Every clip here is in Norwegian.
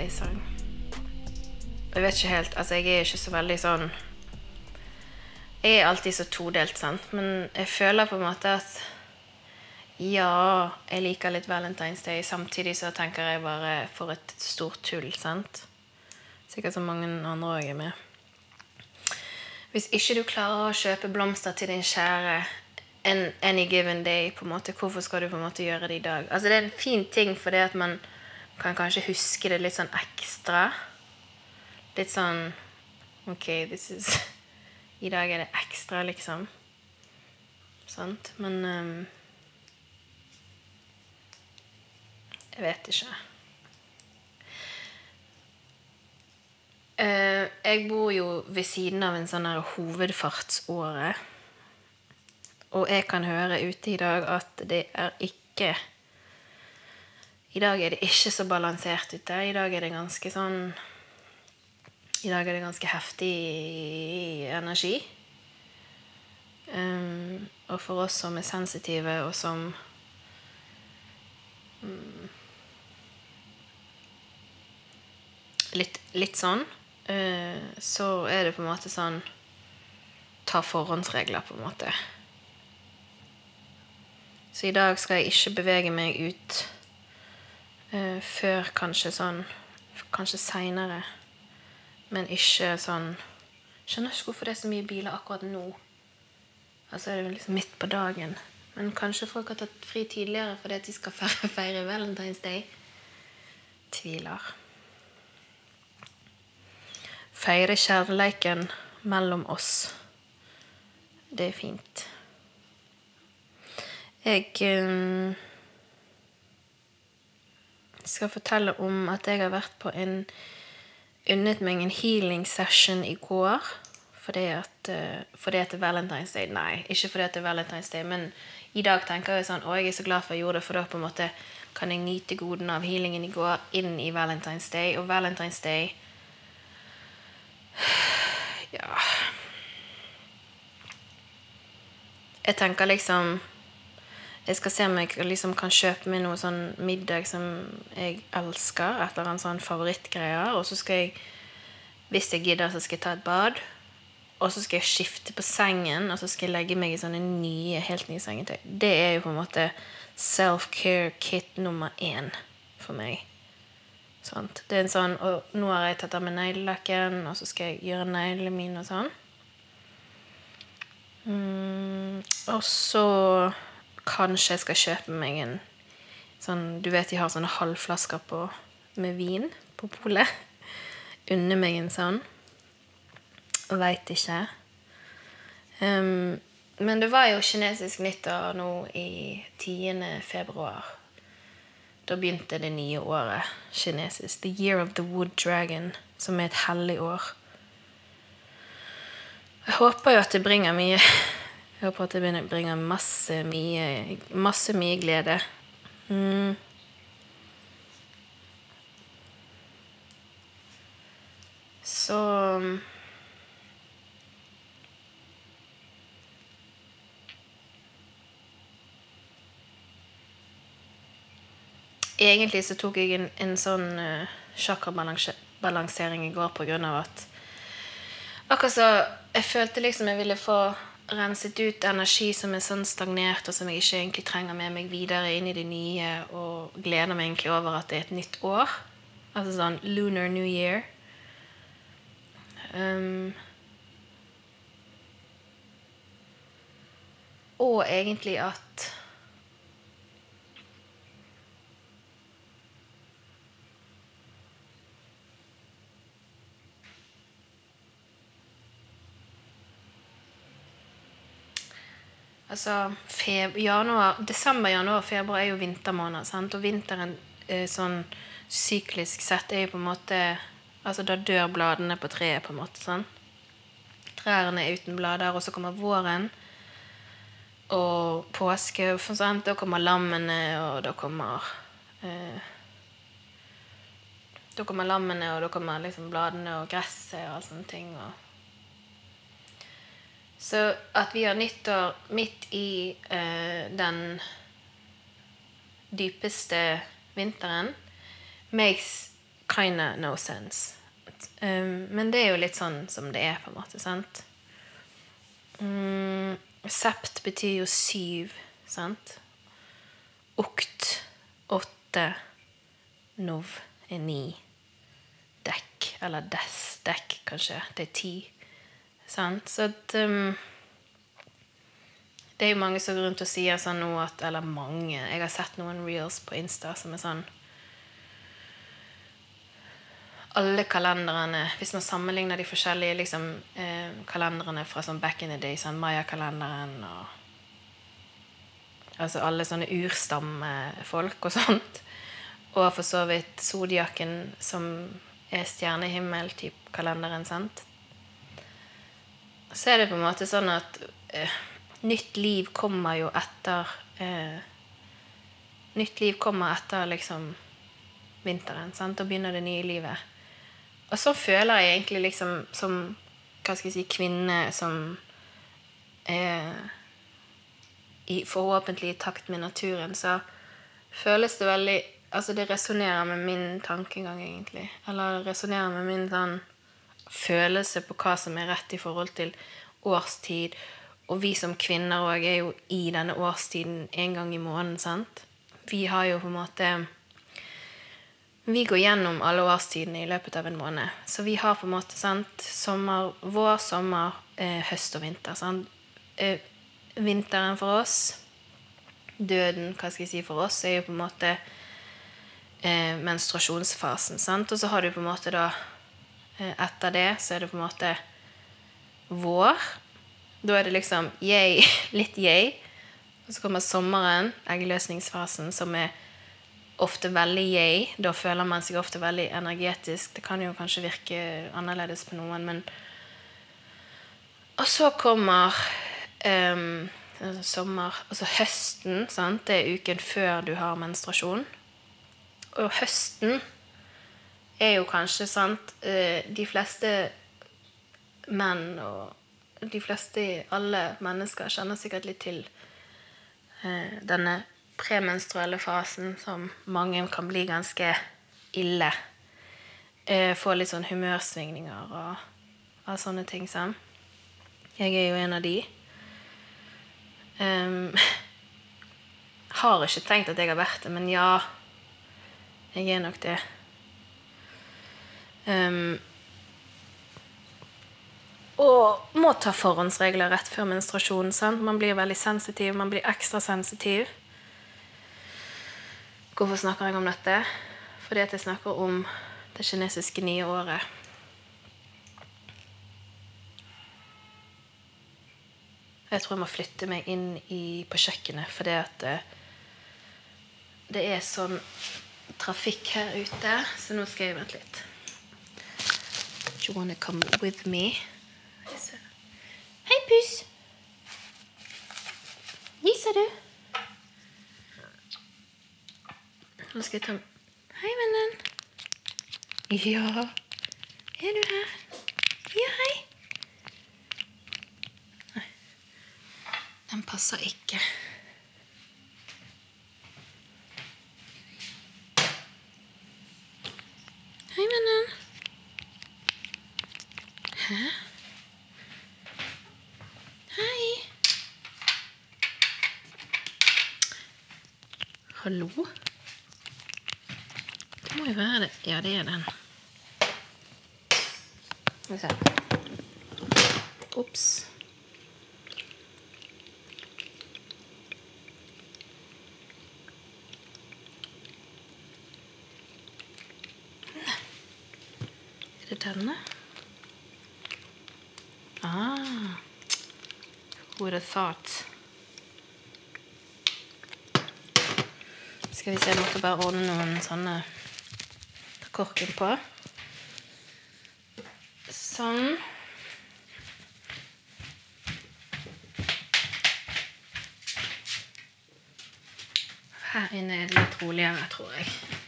Valentine's Day-sang. Jeg vet ikke helt Altså, jeg er ikke så veldig sånn Jeg er alltid så todelt, sant, men jeg føler på en måte at ja, jeg liker litt Valentine's Day. Samtidig så tenker jeg bare for et stort tull, sant. Sikkert som mange andre òg er med. Hvis ikke du klarer å kjøpe blomster til din kjære any given day, på en måte, hvorfor skal du på en måte gjøre det i dag? Altså Det er en fin ting fordi at man kan kanskje huske det litt sånn ekstra. Litt sånn OK, this is I dag er det ekstra, liksom. Sant? Men um, Jeg vet ikke. Uh, jeg bor jo ved siden av en sånn her hovedfartsåre. Og jeg kan høre ute i dag at det er ikke I dag er det ikke så balansert ute. I dag er det ganske sånn I dag er det ganske heftig energi. Um, og for oss som er sensitive, og som um, litt, litt sånn, uh, så er det på en måte sånn Ta forhåndsregler, på en måte. Så i dag skal jeg ikke bevege meg ut uh, før kanskje sånn Kanskje seinere. Men ikke sånn Skjønner ikke hvorfor det er så mye biler akkurat nå. Altså er det liksom midt på dagen. Men kanskje folk har tatt fri tidligere fordi at de skal feire Valentine's Day. Tviler feire kjærleiken mellom oss. Det er fint. Jeg um, skal fortelle om at jeg har vært på en unnet meg en healing session i går. Fordi at, uh, fordi at det er Valentine's Day. Nei, ikke fordi at det er Valentine's Day, men i dag tenker jeg sånn Å, jeg er så glad for jeg gjorde det, for da på en måte kan jeg nyte godene av healingen i går inn i Valentine's Day. Og Valentine's Day ja Jeg tenker liksom Jeg skal se om jeg liksom kan kjøpe meg noe sånn middag som jeg elsker, etter en sånn favorittgreie. Og så skal jeg, hvis jeg gidder, så skal jeg ta et bad. Og så skal jeg skifte på sengen, og så skal jeg legge meg i sånne nye, helt nye sengetøy. Det er jo på en måte self-care kit nummer én for meg. Sånt. Det er en sånn Og nå har jeg tatt av meg neglelakken, og så skal jeg gjøre neglene mine og sånn. Mm, og så kanskje jeg skal kjøpe meg en sånn Du vet de har sånne halvflasker på, med vin på polet. Unne meg en sånn. Veit ikke. Um, men det var jo kinesisk nyttår nå i 10. februar. Da begynte det nye året kinesisk. The Year of the Wood Dragon, som er et hellig år. Jeg håper jo at det bringer mye Jeg håper at det bringer masse mye, masse mye glede. Mm. Så Egentlig så tok jeg en, en sånn uh, sjakrabalansering i går av at Akkurat så Jeg følte liksom jeg ville få renset ut energi som er sånn stagnert, og som jeg ikke egentlig trenger med meg videre inn i det nye, og gleder meg egentlig over at det er et nytt år. Altså sånn lunar new year. Um, og egentlig at Altså, januar, Desember, januar, februar er jo vintermåneder. Sant? Og vinteren eh, sånn syklisk sett er jo på en måte Altså, da dør bladene på treet, på en måte. sånn. Trærne er uten blader, og så kommer våren og påske. For sant? Da kommer lammene, og da kommer eh, Da kommer lammene, og da kommer liksom bladene og gresset og sånne ting. og Så at vi har nyttår midt i eh, den dypeste vinteren, makes kinda no sense. Um, men det er jo litt sånn som det er, på en måte. sant? Mm, sept betyr jo syv, sant? Okt åtte. Nov er ni. Dekk, eller des dekk, kanskje. Det er ti. Sant? Så at um, Det er jo mange som går rundt og sier sånn nå at Eller mange. Jeg har sett noen reels på Insta som er sånn alle kalenderne Hvis man sammenligner de forskjellige liksom, eh, kalenderne fra sånn back in the day, sånn Maya-kalenderen og Altså alle sånne urstammefolk og sånt. Og for så vidt zodiaken, som er stjernehimmel-type kalenderen, sant. Så er det på en måte sånn at eh, nytt liv kommer jo etter eh, Nytt liv kommer etter liksom vinteren, sant. Da begynner det nye livet. Og så føler jeg egentlig liksom som hva skal jeg si, kvinne som eh, i forhåpentlig takt med naturen, så føles det veldig Altså, det resonnerer med min tankegang, egentlig. Eller resonnerer med min sånn følelse på hva som er rett i forhold til årstid. Og vi som kvinner òg er jo i denne årstiden en gang i måneden, sant? Vi har jo på en måte vi går gjennom alle årstidene i løpet av en måned. Så vi har på en måte sant, sommer, vår, sommer, eh, høst og vinter. Sant? Eh, vinteren for oss, døden, hva skal jeg si, for oss, er jo på en måte eh, menstruasjonsfasen. Sant? Og så har du på en måte da Etter det så er det på en måte vår. Da er det liksom yay, litt yay. Og så kommer sommeren, eggløsningsfasen, som er ofte veldig yay. Da føler man seg ofte veldig energetisk. Det kan jo kanskje virke annerledes på noen, men Og så kommer um, sommer Altså høsten. Sant? Det er uken før du har menstruasjon. Og høsten er jo kanskje sant eh, De fleste menn og de fleste, alle mennesker, kjenner sikkert litt til eh, denne premenstruelle fasen som mange kan bli ganske ille. Eh, få litt sånn humørsvingninger og, og sånne ting. Sånn. Jeg er jo en av de. Um, har ikke tenkt at jeg har vært det, men ja. Jeg er nok det. Um, og må ta forhåndsregler rett før menstruasjon. Sant? Man blir veldig sensitiv. Man blir ekstra sensitiv. Hvorfor snakker jeg om dette? Fordi at jeg snakker om det kinesiske nye året. Jeg tror jeg må flytte meg inn i, på kjøkkenet fordi at det, eh, det er sånn trafikk her ute, så nå skal jeg vente litt. Do you want to come with me? Hei, pus. Gisser du? Nå skal jeg ta Hei, vennen. Ja, er du her? Ja, hei. Nei, den passer ikke. Hei, vennen. Hæ? Hei. Hallo? må jo være det. Ja, det er den. Skal vi se. Ops. Er det denne? Ah. Would have thought? Skal vi se, jeg måtte bare ordne noen sånne korken på. Sånn. Her inne er det litt roligere, tror jeg.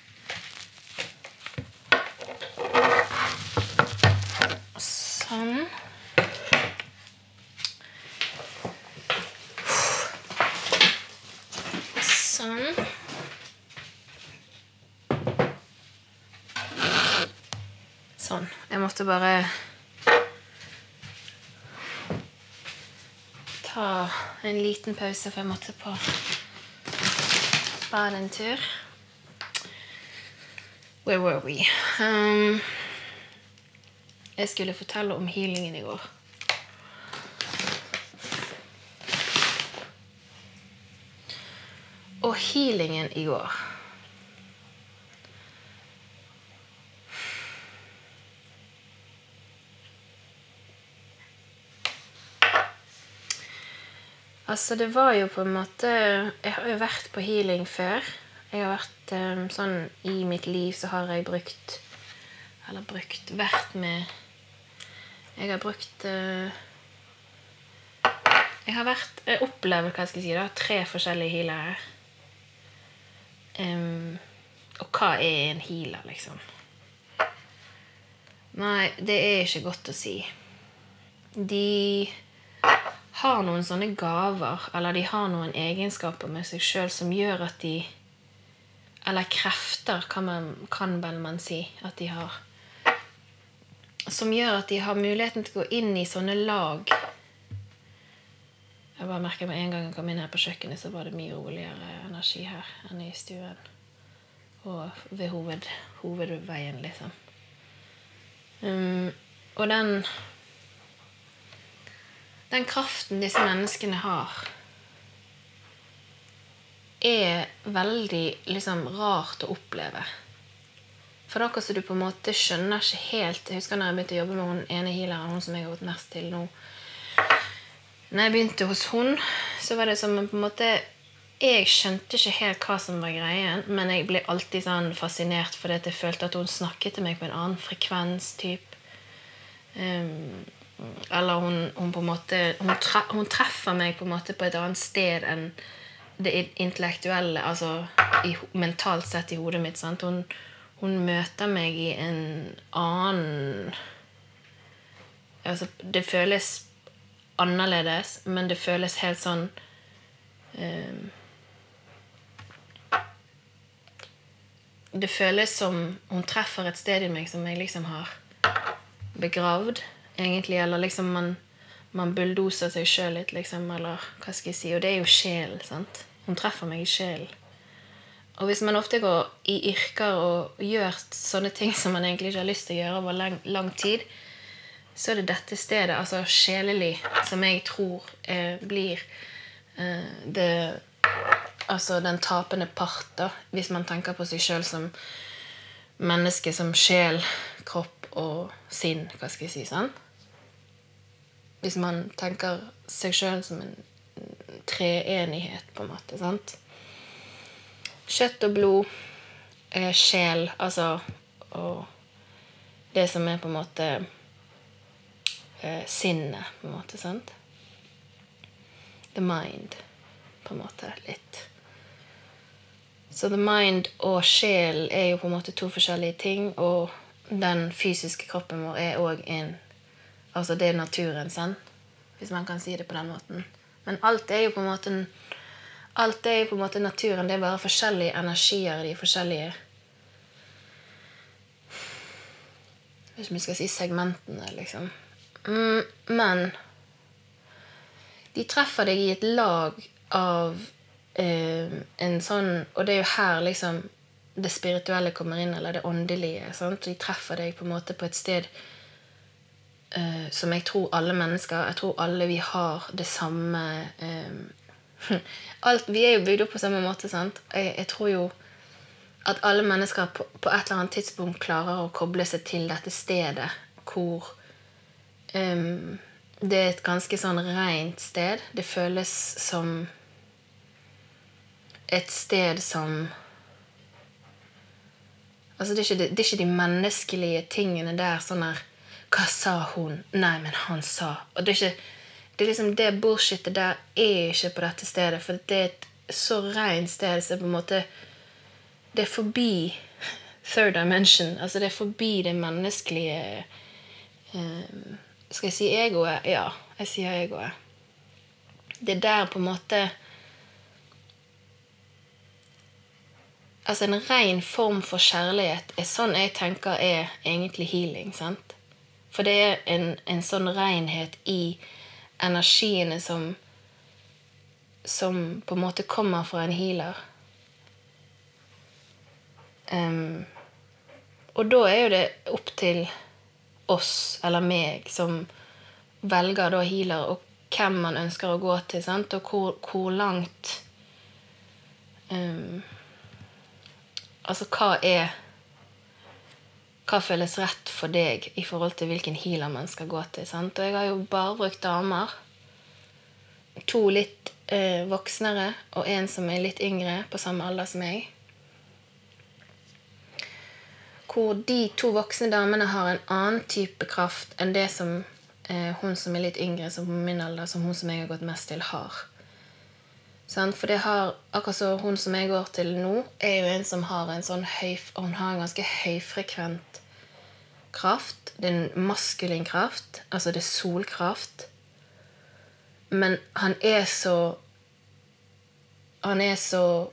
måte bare Ta en liten pause, for jeg måtte på bare en tur. Where were we? Um, jeg skulle fortelle om healingen i går. Og healingen i går Altså, det var jo på en måte Jeg har jo vært på healing før. Jeg har vært um, sånn I mitt liv så har jeg brukt Eller brukt Vært med Jeg har brukt uh, Jeg har vært Jeg opplever hva jeg skal si, da, tre forskjellige healere. Um, og hva er en healer, liksom? Nei, det er ikke godt å si. De har noen sånne gaver, eller de har noen egenskaper med seg sjøl som gjør at de Eller krefter, kan, man, kan vel man si at de har. Som gjør at de har muligheten til å gå inn i sånne lag. Jeg bare merker med en gang jeg kom inn her på kjøkkenet, så var det mye roligere energi her enn i stuen. Og ved hoved, hovedveien, liksom. Um, og den den kraften disse menneskene har, er veldig liksom, rart å oppleve. For det er akkurat som du på en måte skjønner ikke helt Jeg husker når jeg begynte å jobbe med hun ene healeren, hun som jeg har gått mest til nå. Når jeg begynte hos hun, så var det som på en måte Jeg skjønte ikke helt hva som var greien, men jeg ble alltid sånn fascinert fordi jeg følte at hun snakket til meg på en annen frekvens. Typ. Um, eller hun, hun, på en måte hun, tre, hun, treffer meg på en måte på et annet sted enn det intellektuelle, altså i, mentalt sett i hodet mitt. Sant? Hun, hun møter meg i en annen altså, Det føles annerledes, men det føles helt sånn um, Det føles som hun treffer et sted i meg som jeg liksom har begravd egentlig. Eller liksom man, man bulldoser seg sjøl litt, liksom. Eller hva skal jeg si. Og det er jo sjel. sant. Hun treffer meg i sjelen. Og hvis man ofte går i yrker og gjør sånne ting som man egentlig ikke har lyst til å gjøre over lang, lang tid, så er det dette stedet, altså sjelelig, som jeg tror eh, blir eh, det Altså den tapende part, da, hvis man tenker på seg sjøl som menneske, som sjel, kropp og sinn, hva skal jeg si. sånn? Hvis man tenker seg sjøl som en treenighet, på en måte. sant? Kjøtt og blod, eh, sjel, altså Og det som er på en måte eh, sinnet, på en måte. sant? The mind, på en måte. Litt. Så the mind og sjel er jo på en måte to forskjellige ting. Og den fysiske kroppen vår er òg en Altså det er naturen, sant? hvis man kan si det på den måten. Men alt er jo på en måte Alt er jo på en måte naturen. Det er bare forskjellige energier i de forskjellige Hvis vet skal si segmentene, liksom. Mm, men de treffer deg i et lag av eh, en sånn Og det er jo her liksom det spirituelle kommer inn, eller det åndelige. Sant? De treffer deg på en måte på et sted eh, som jeg tror alle mennesker Jeg tror alle vi har det samme eh, alt, Vi er jo bygd opp på samme måte, sant? Jeg, jeg tror jo at alle mennesker på, på, et eller annet tidspunkt klarer å koble seg til dette stedet hvor um, det er et ganske sånn rent sted. Det føles som et sted som Altså, det er ikke, det, det er ikke de menneskelige tingene der sånn her hva sa hun? Nei, men han sa Og det er ikke det, er liksom, det bullshitet der er ikke på dette stedet, for det er et så rent sted så på en måte Det er forbi third dimension. Altså det er forbi det menneskelige um, Skal jeg si egoet? Ja, jeg sier egoet. Det er der på en måte Altså En ren form for kjærlighet er sånn jeg tenker er egentlig healing. sant? For det er en, en sånn renhet i energiene som Som på en måte kommer fra en healer. Um, og da er jo det opp til oss, eller meg, som velger da healer, og hvem man ønsker å gå til, sant? og hvor, hvor langt um, Altså, hva er Hva føles rett for deg i forhold til hvilken healer man skal gå til? sant? Og jeg har jo bare brukt damer. To litt eh, voksnere og en som er litt yngre, på samme alder som meg. Hvor de to voksne damene har en annen type kraft enn det som eh, hun som er litt yngre, som på min alder, som hun som jeg har gått mest til, har. For det har, akkurat så hun som jeg går til nå, er jo en som har en sånn høy Hun har en ganske høyfrekvent kraft. Det er en maskulin kraft. Altså det er solkraft. Men han er så Han er så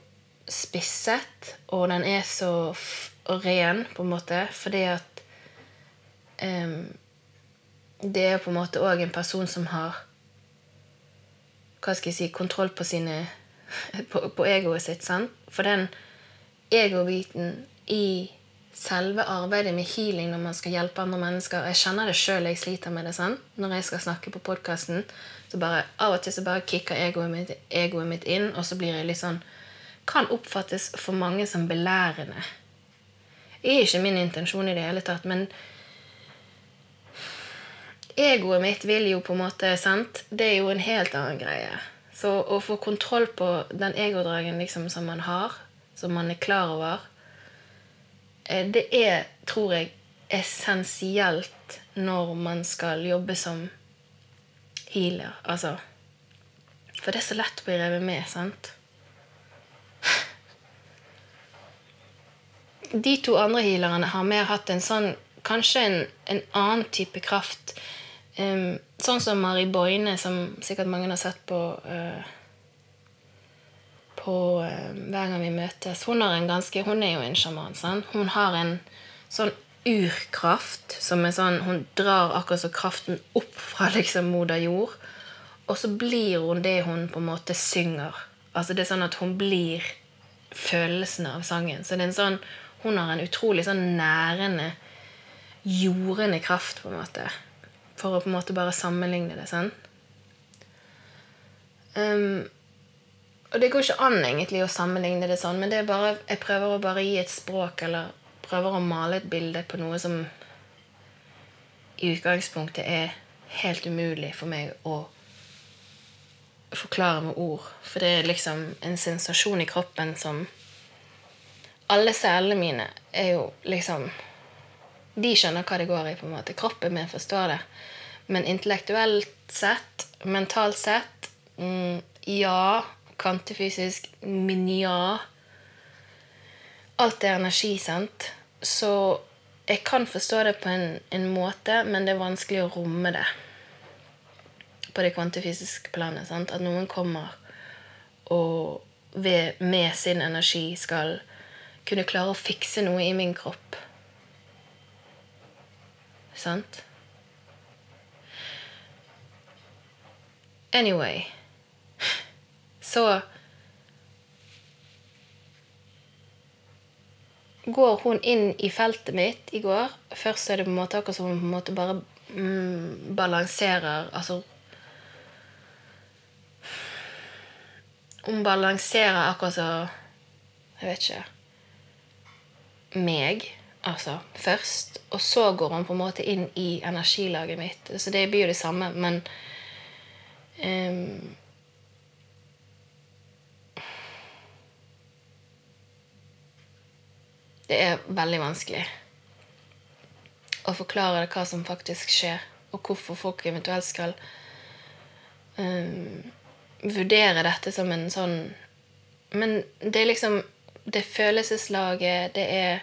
spisset, og den er så ren, på en måte, fordi at um, Det er på en måte òg en person som har hva skal jeg si, kontroll på sine på, på egoet sitt. sant? For den egobiten i selve arbeidet med healing når man skal hjelpe andre mennesker Jeg kjenner det sjøl, jeg sliter med det. sånn. Når jeg skal snakke på podkasten, så av og til så bare kicker egoet mitt, egoet mitt inn, og så blir jeg litt sånn Kan oppfattes for mange som belærende. Det er ikke min intensjon i det hele tatt, men egoet mitt vil jo på en måte sant? Det er jo en helt annen greie. Så å få kontroll på den egodragen liksom, som man har, som man er klar over, det er, tror jeg, essensielt når man skal jobbe som healer. Altså For det er så lett å bli revet med, sant? De to andre healerne har mer hatt en sånn Kanskje en, en annen type kraft. Um, sånn som Mari Boine, som sikkert mange har sett på eh, På eh, Hver gang vi møtes. Hun, har en ganske, hun er jo en sjaman. Sånn. Hun har en sånn urkraft som er sånn Hun drar akkurat så kraften opp fra liksom moder jord. Og så blir hun det hun på en måte synger. Altså det er sånn at hun blir følelsen av sangen. Så det er en sånn, hun har en utrolig sånn nærende, jordende kraft, på en måte. For å på en måte bare sammenligne det. sånn. Um, og det går ikke an egentlig å sammenligne det sånn, men det er bare, jeg prøver å bare gi et språk, eller prøver å male et bilde på noe som i utgangspunktet er helt umulig for meg å forklare med ord. For det er liksom en sensasjon i kroppen som Alle cellene mine er jo liksom De skjønner hva det går i, på en måte. Kroppen min forstår det. Men intellektuelt sett, mentalt sett, mm, ja. Kvantefysisk, men ja. Alt er energi, sant? Så jeg kan forstå det på en, en måte, men det er vanskelig å romme det på det kvantefysiske planet. Sant? At noen kommer og ved, med sin energi skal kunne klare å fikse noe i min kropp. Sant? Anyway Så går hun inn i feltet mitt i går. Først er det på en måte akkurat som hun på en måte bare mm, balanserer Altså Hun balanserer akkurat så Jeg vet ikke meg, altså, først. Og så går hun på en måte inn i energilaget mitt. Så det blir jo det samme, men ehm, Det er veldig vanskelig å forklare hva som faktisk skjer, og hvorfor folk eventuelt skal um, vurdere dette som en sånn Men det er liksom Det følelseslaget, det er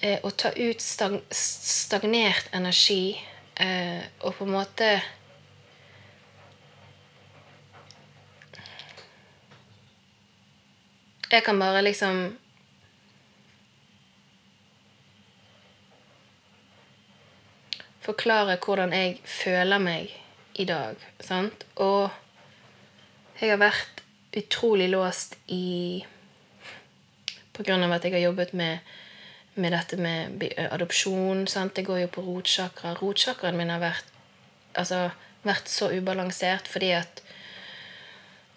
eh, å ta ut stag, stagnert energi eh, og på en måte Jeg kan bare liksom forklare hvordan jeg føler meg i dag. Sant? Og jeg har vært utrolig låst i av at jeg har jobbet med, med dette med adopsjon. Det går jo på rotsjakra. Rotsjakraen min har vært, altså, vært så ubalansert fordi at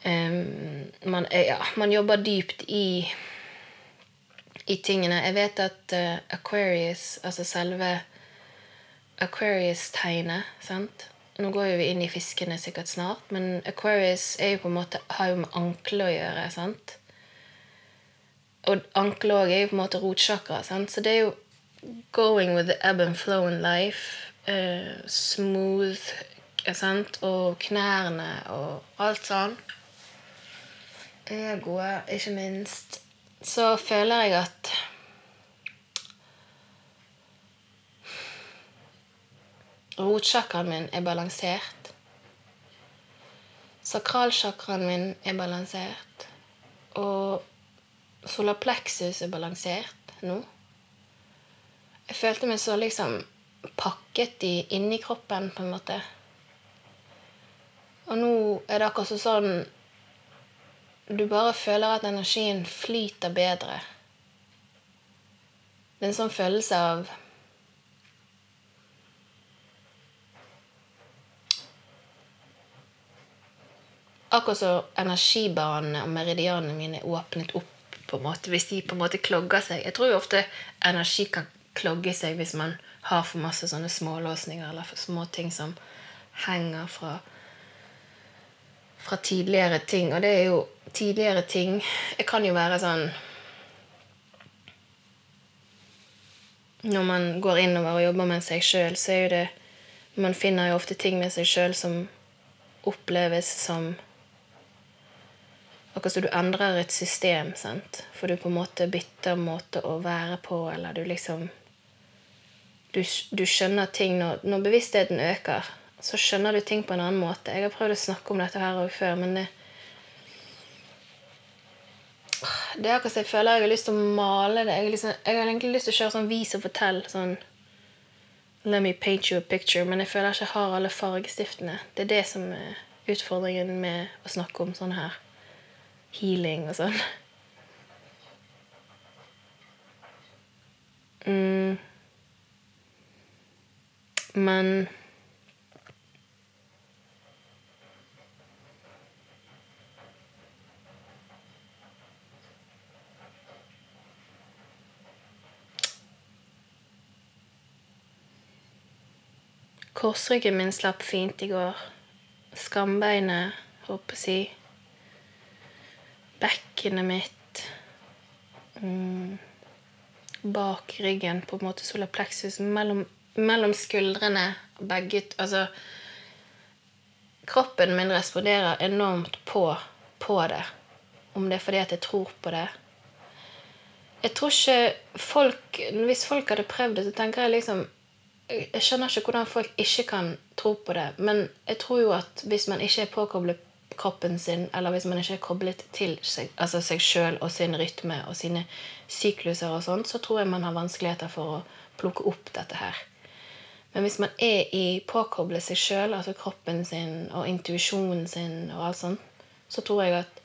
um, man, ja, man jobber dypt i i tingene. Jeg vet at uh, Aquarius, altså selve Aquarius-tegnet sant? Nå går jo vi inn i fiskene sikkert snart, men Aquarius er jo på en måte, har jo med ankle å gjøre. sant? Og ankle òg er jo på en måte rotsjakra. sant? Så det er jo going with the ebb and flow in life. Uh, smooth, sant? Og knærne og alt sånn. Egoet, ikke minst. Så føler jeg at Rotchakraen min er balansert. Sakralsjakraen min er balansert. Og solarplexus er balansert nå. Jeg følte meg så liksom pakket i, inni kroppen, på en måte. Og nå er det akkurat så sånn Du bare føler at energien flyter bedre. Det er en sånn følelse av Akkurat som energibanene og meridianene mine er åpnet opp. på en måte, Hvis de på en måte klogger seg. Jeg tror jo ofte energi kan klogge seg hvis man har for masse sånne smålåsninger eller små ting som henger fra, fra tidligere ting. Og det er jo tidligere ting Det kan jo være sånn Når man går innover og jobber med seg sjøl, så er jo det Man finner jo ofte ting med seg sjøl som oppleves som Akkurat som du endrer et system, sant? For du på en måte bytter måte å være på, eller du liksom Du, du skjønner ting når, når bevisstheten øker, så skjønner du ting på en annen måte. Jeg har prøvd å snakke om dette her òg før, men det Det er akkurat som jeg føler jeg har lyst til å male det. Jeg har, liksom, jeg har egentlig lyst til å kjøre sånn vis og fortell. sånn Let me paint you a picture. Men jeg føler ikke jeg har alle fargestiftene. Det er det som er utfordringen med å snakke om sånn her healing og sånn. Mm. Men Korsryggen min slapp fint i går. Skambeinet, håper jeg. Bekkenet mitt. Mm. Bak ryggen, på en måte solar. Mellom, mellom skuldrene. Begge Altså Kroppen min responderer enormt på, på det. Om det er fordi at jeg tror på det. Jeg tror ikke folk Hvis folk hadde prøvd det, så tenker jeg liksom jeg skjønner ikke hvordan folk ikke kan tro på det. Men jeg tror jo at hvis man ikke er påkoblet kroppen sin, eller hvis man ikke er koblet til seg, altså seg sjøl og sin rytme og sine sykluser, og sånt, så tror jeg man har vanskeligheter for å plukke opp dette her. Men hvis man er i påkoblet seg sjøl, altså kroppen sin og intuisjonen sin, og alt sånt, så tror jeg at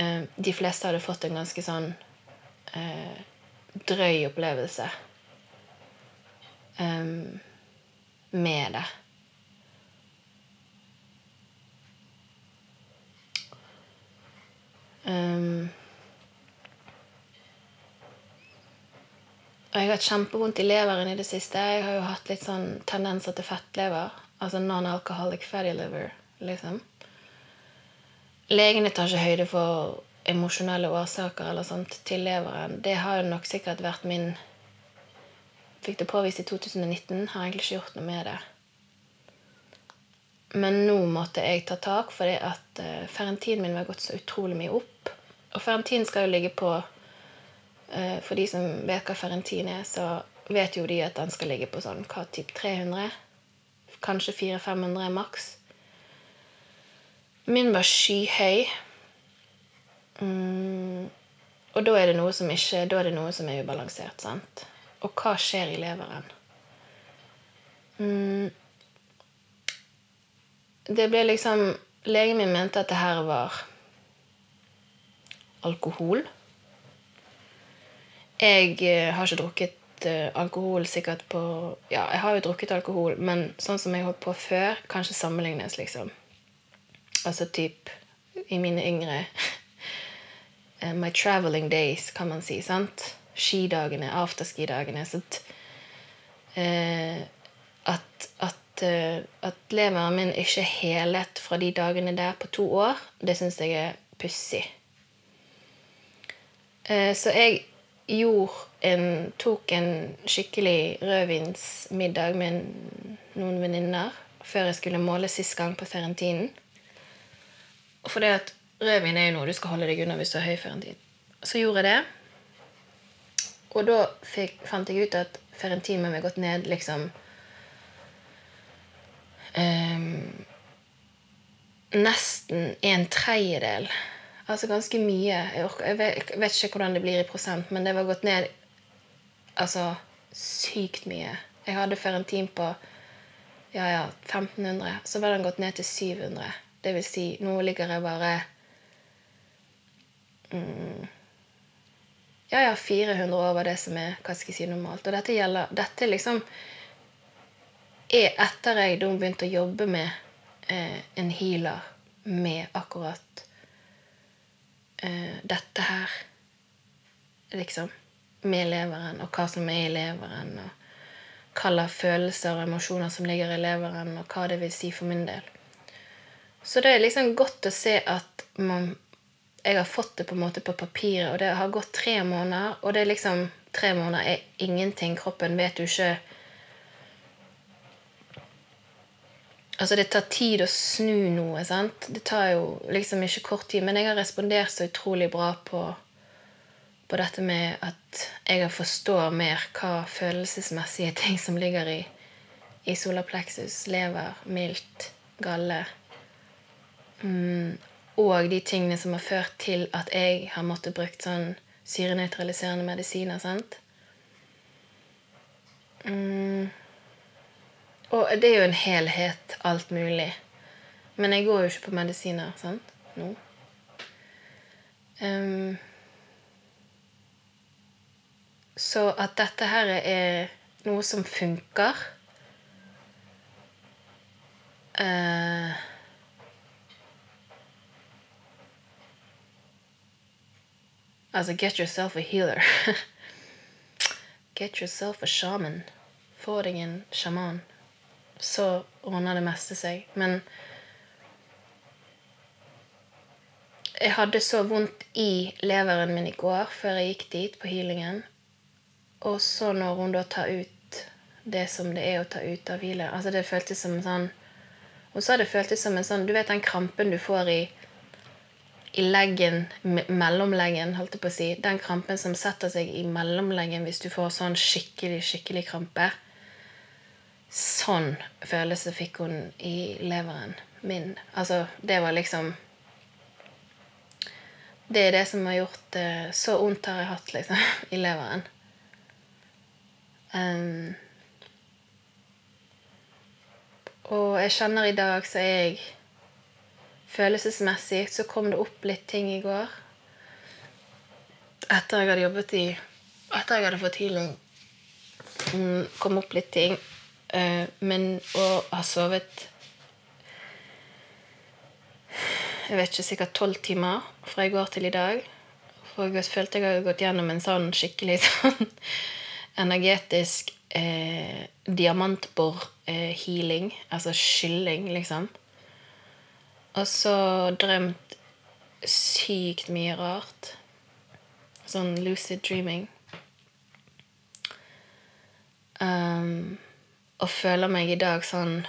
eh, de fleste hadde fått en ganske sånn eh, drøy opplevelse eh, med det. Um, jeg har hatt kjempevondt i leveren i det siste. Jeg har jo hatt litt sånn tendenser til fettlever. Altså non-alcoholic fatty liver, liksom. Legene tar ikke høyde for emosjonelle årsaker eller sånt til leveren. Det har jo nok sikkert vært min Fikk det påvist i 2019. Har egentlig ikke gjort noe med det. Men nå måtte jeg ta tak, fordi at ferentiden min var gått så utrolig mye opp. Og ferentin skal jo ligge på uh, For de som vet hva ferentin er, så vet jo de at den skal ligge på sånn hva typ 300? Kanskje 400-500 maks. Min var skyhøy. Mm, og da er det noe som ikke Da er det noe som er ubalansert, sant? Og hva skjer i leveren? mm, Det ble liksom Legen min mente at det her var alkohol. Jeg eh, har ikke drukket eh, alkohol sikkert på Ja, jeg har jo drukket alkohol, men sånn som jeg holdt på før, kanskje sammenlignes, liksom. Altså typ i mine yngre eh, My traveling days, kan man si. sant? Skidagene, afterski-dagene. Så at, at, at, at leveren min ikke er helet fra de dagene der på to år, det syns jeg er pussig. Eh, så jeg gjorde en, tok en skikkelig rødvinsmiddag med noen venninner før jeg skulle måle sist gang på ferentinen. For det at rødvin er jo noe du skal holde deg unna hvis du har høy ferentin. Så gjorde jeg det. Og da fikk, fant jeg ut at ferentinen min var gått ned liksom ehm, Nesten en tredjedel. Altså ganske mye. Jeg, vet, jeg vet ikke hvordan det blir i prosent, men det var gått ned altså sykt mye. Jeg hadde ferentin på ja, ja, 1500. Så var den gått ned til 700. Det vil si, nå ligger jeg bare mm, Ja, ja, 400 over det som er hva skal jeg si, normalt. Og dette gjelder Dette liksom er etter jeg da begynte å jobbe med eh, en healer med akkurat eh, dette her. Liksom. Med leveren, og hva som er i leveren. og hva følelser og emosjoner som ligger i leveren, og hva det vil si for min del. Så det er liksom godt å se at man, jeg har fått det på en måte på papiret, og det har gått tre måneder, og det er liksom Tre måneder er ingenting. Kroppen vet jo ikke Altså, det tar tid å snu noe, sant? Det tar jo liksom ikke kort tid. Men jeg har respondert så utrolig bra på, på dette med at jeg forstår mer hva følelsesmessige ting som ligger i, i solapleksus, lever, mildt, galle. Mm, og de tingene som har ført til at jeg har måttet brukt sånn syrenøytraliserende medisiner, sant? Mm. Og det er jo en helhet, alt mulig. Men jeg går jo ikke på medisiner, sant? Nå. Um, så at dette her er noe som funker uh, Altså, get yourself a healer. get yourself a shaman. Få deg en sjaman så ordner det meste seg. Men jeg hadde så vondt i leveren min i går før jeg gikk dit på healingen. Og så når hun da tar ut det som det er å ta ut av hvile altså Det føltes som en sånn så har det føltes som en sånn Du vet den krampen du får i i leggen, mellomleggen, holdt jeg på å si. Den krampen som setter seg i mellomleggen hvis du får sånn skikkelig, skikkelig krampe. Sånn følelse fikk hun i leveren min. Altså, det var liksom Det er det som har gjort det Så vondt har jeg hatt, liksom, i leveren. Um, og jeg kjenner i dag så er jeg Følelsesmessig så kom det opp litt ting i går. Etter jeg hadde jobbet i Etter jeg hadde fått healing, mm, kom opp litt ting. Eh, men å ha sovet Jeg vet ikke, sikkert tolv timer fra i går til i dag. For jeg følte jeg hadde gått gjennom en sånn skikkelig sånn energetisk eh, diamantbor-healing. altså skylling, liksom. Og så drømt sykt mye rart. Sånn lucid dreaming. Um, og føler meg i dag sånn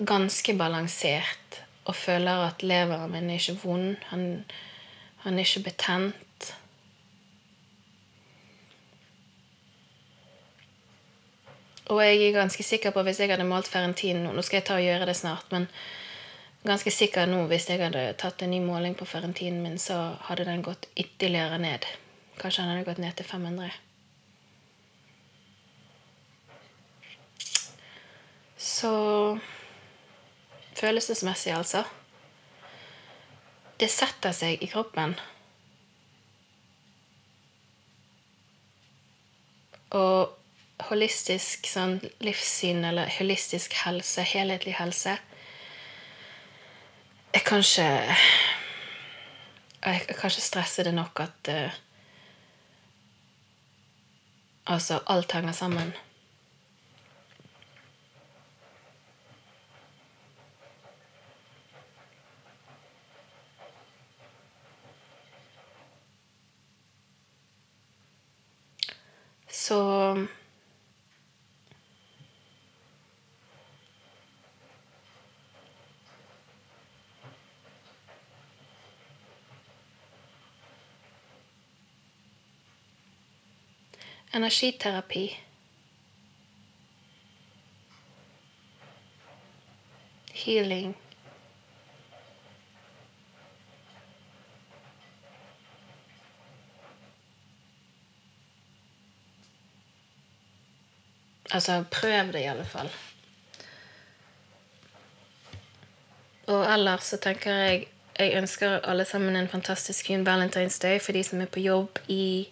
Ganske balansert. Og føler at leveren min er ikke vond. Han, han er ikke betent. Og jeg er ganske sikker på hvis jeg hadde målt ferentin nå Nå skal jeg ta og gjøre det snart, men ganske sikker nå hvis jeg hadde tatt en ny måling på ferentinen min, så hadde den gått ytterligere ned. Kanskje han hadde gått ned til 500. Så Følelsesmessig, altså. Det setter seg i kroppen. Og holistisk sånn livssyn eller holistisk helse, helhetlig helse Jeg kan ikke Jeg kan ikke stresse det nok at uh, Altså, alt henger sammen. Så Energiterapi. Healing. Altså, prøv det i alle fall. Og ellers så tenker jeg Jeg ønsker alle sammen en fantastisk fin Valentine's Day for de som er på jobb i,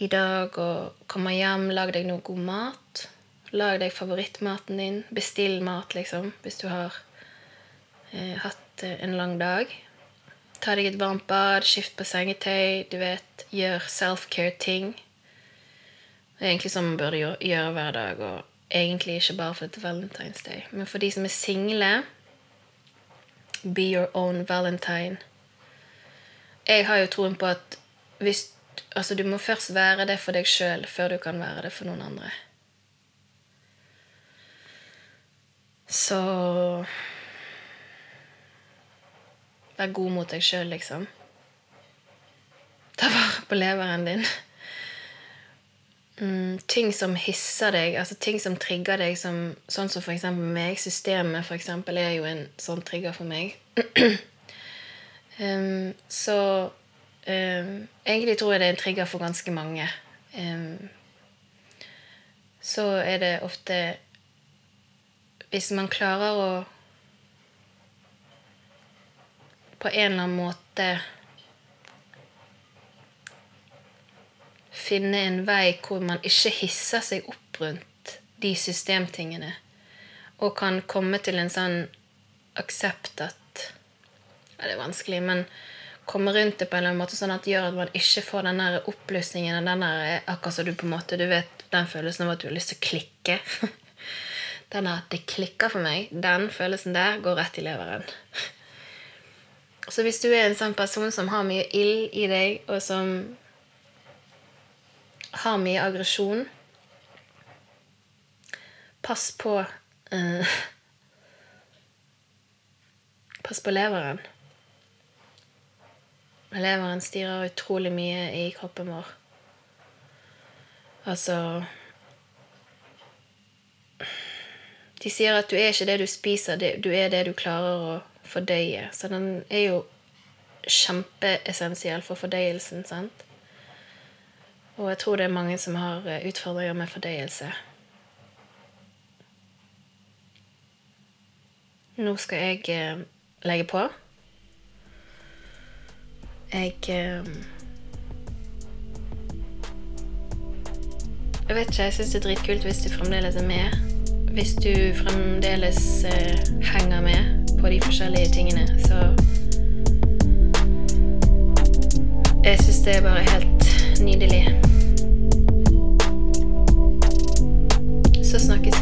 i dag og komme hjem. Lag deg noe god mat. Lag deg favorittmaten din. Bestill mat, liksom, hvis du har eh, hatt eh, en lang dag. Ta deg et varmt bad, skift på sengetøy, du vet, gjør self-care-ting. Det er egentlig sånn man burde gjøre hver dag, og egentlig ikke bare for dette Valentine's Day. Men for de som er single Be your own valentine. Jeg har jo troen på at hvis Altså, du må først være det for deg sjøl før du kan være det for noen andre. Så Vær god mot deg sjøl, liksom. Ta vare på leveren din mm, ting som hisser deg, altså ting som trigger deg, som, sånn som eksempel meg. Systemet for eksempel, er jo en sånn trigger for meg. um, så um, egentlig tror jeg det er en trigger for ganske mange. Um, så er det ofte Hvis man klarer å på en eller annen måte finne en vei hvor man ikke hisser seg opp rundt de systemtingene, og kan komme til en sånn aksept at ja, Det er vanskelig, men komme rundt det på en eller annen måte sånn at det gjør at man ikke får den der oppblussingen den der, akkurat som du på en måte du vet den følelsen av at du har lyst til å klikke. Den at det klikker for meg, den følelsen der går rett i leveren. Så hvis du er en sånn person som har mye ild i deg, og som har mye aggresjon. Pass på uh, Pass på leveren. Leveren styrer utrolig mye i kroppen vår. Altså De sier at du er ikke det du spiser, du er det du klarer å fordøye. Så den er jo kjempeessensiell for fordøyelsen. sant? Og jeg tror det er mange som har eh, utfordringer med fordøyelse. Nå skal jeg eh, legge på. Jeg ehm, Jeg vet ikke, jeg syns det er dritkult hvis du fremdeles er med. Hvis du fremdeles eh, henger med på de forskjellige tingene, så Jeg syns det er bare helt nydelig. Så snakkes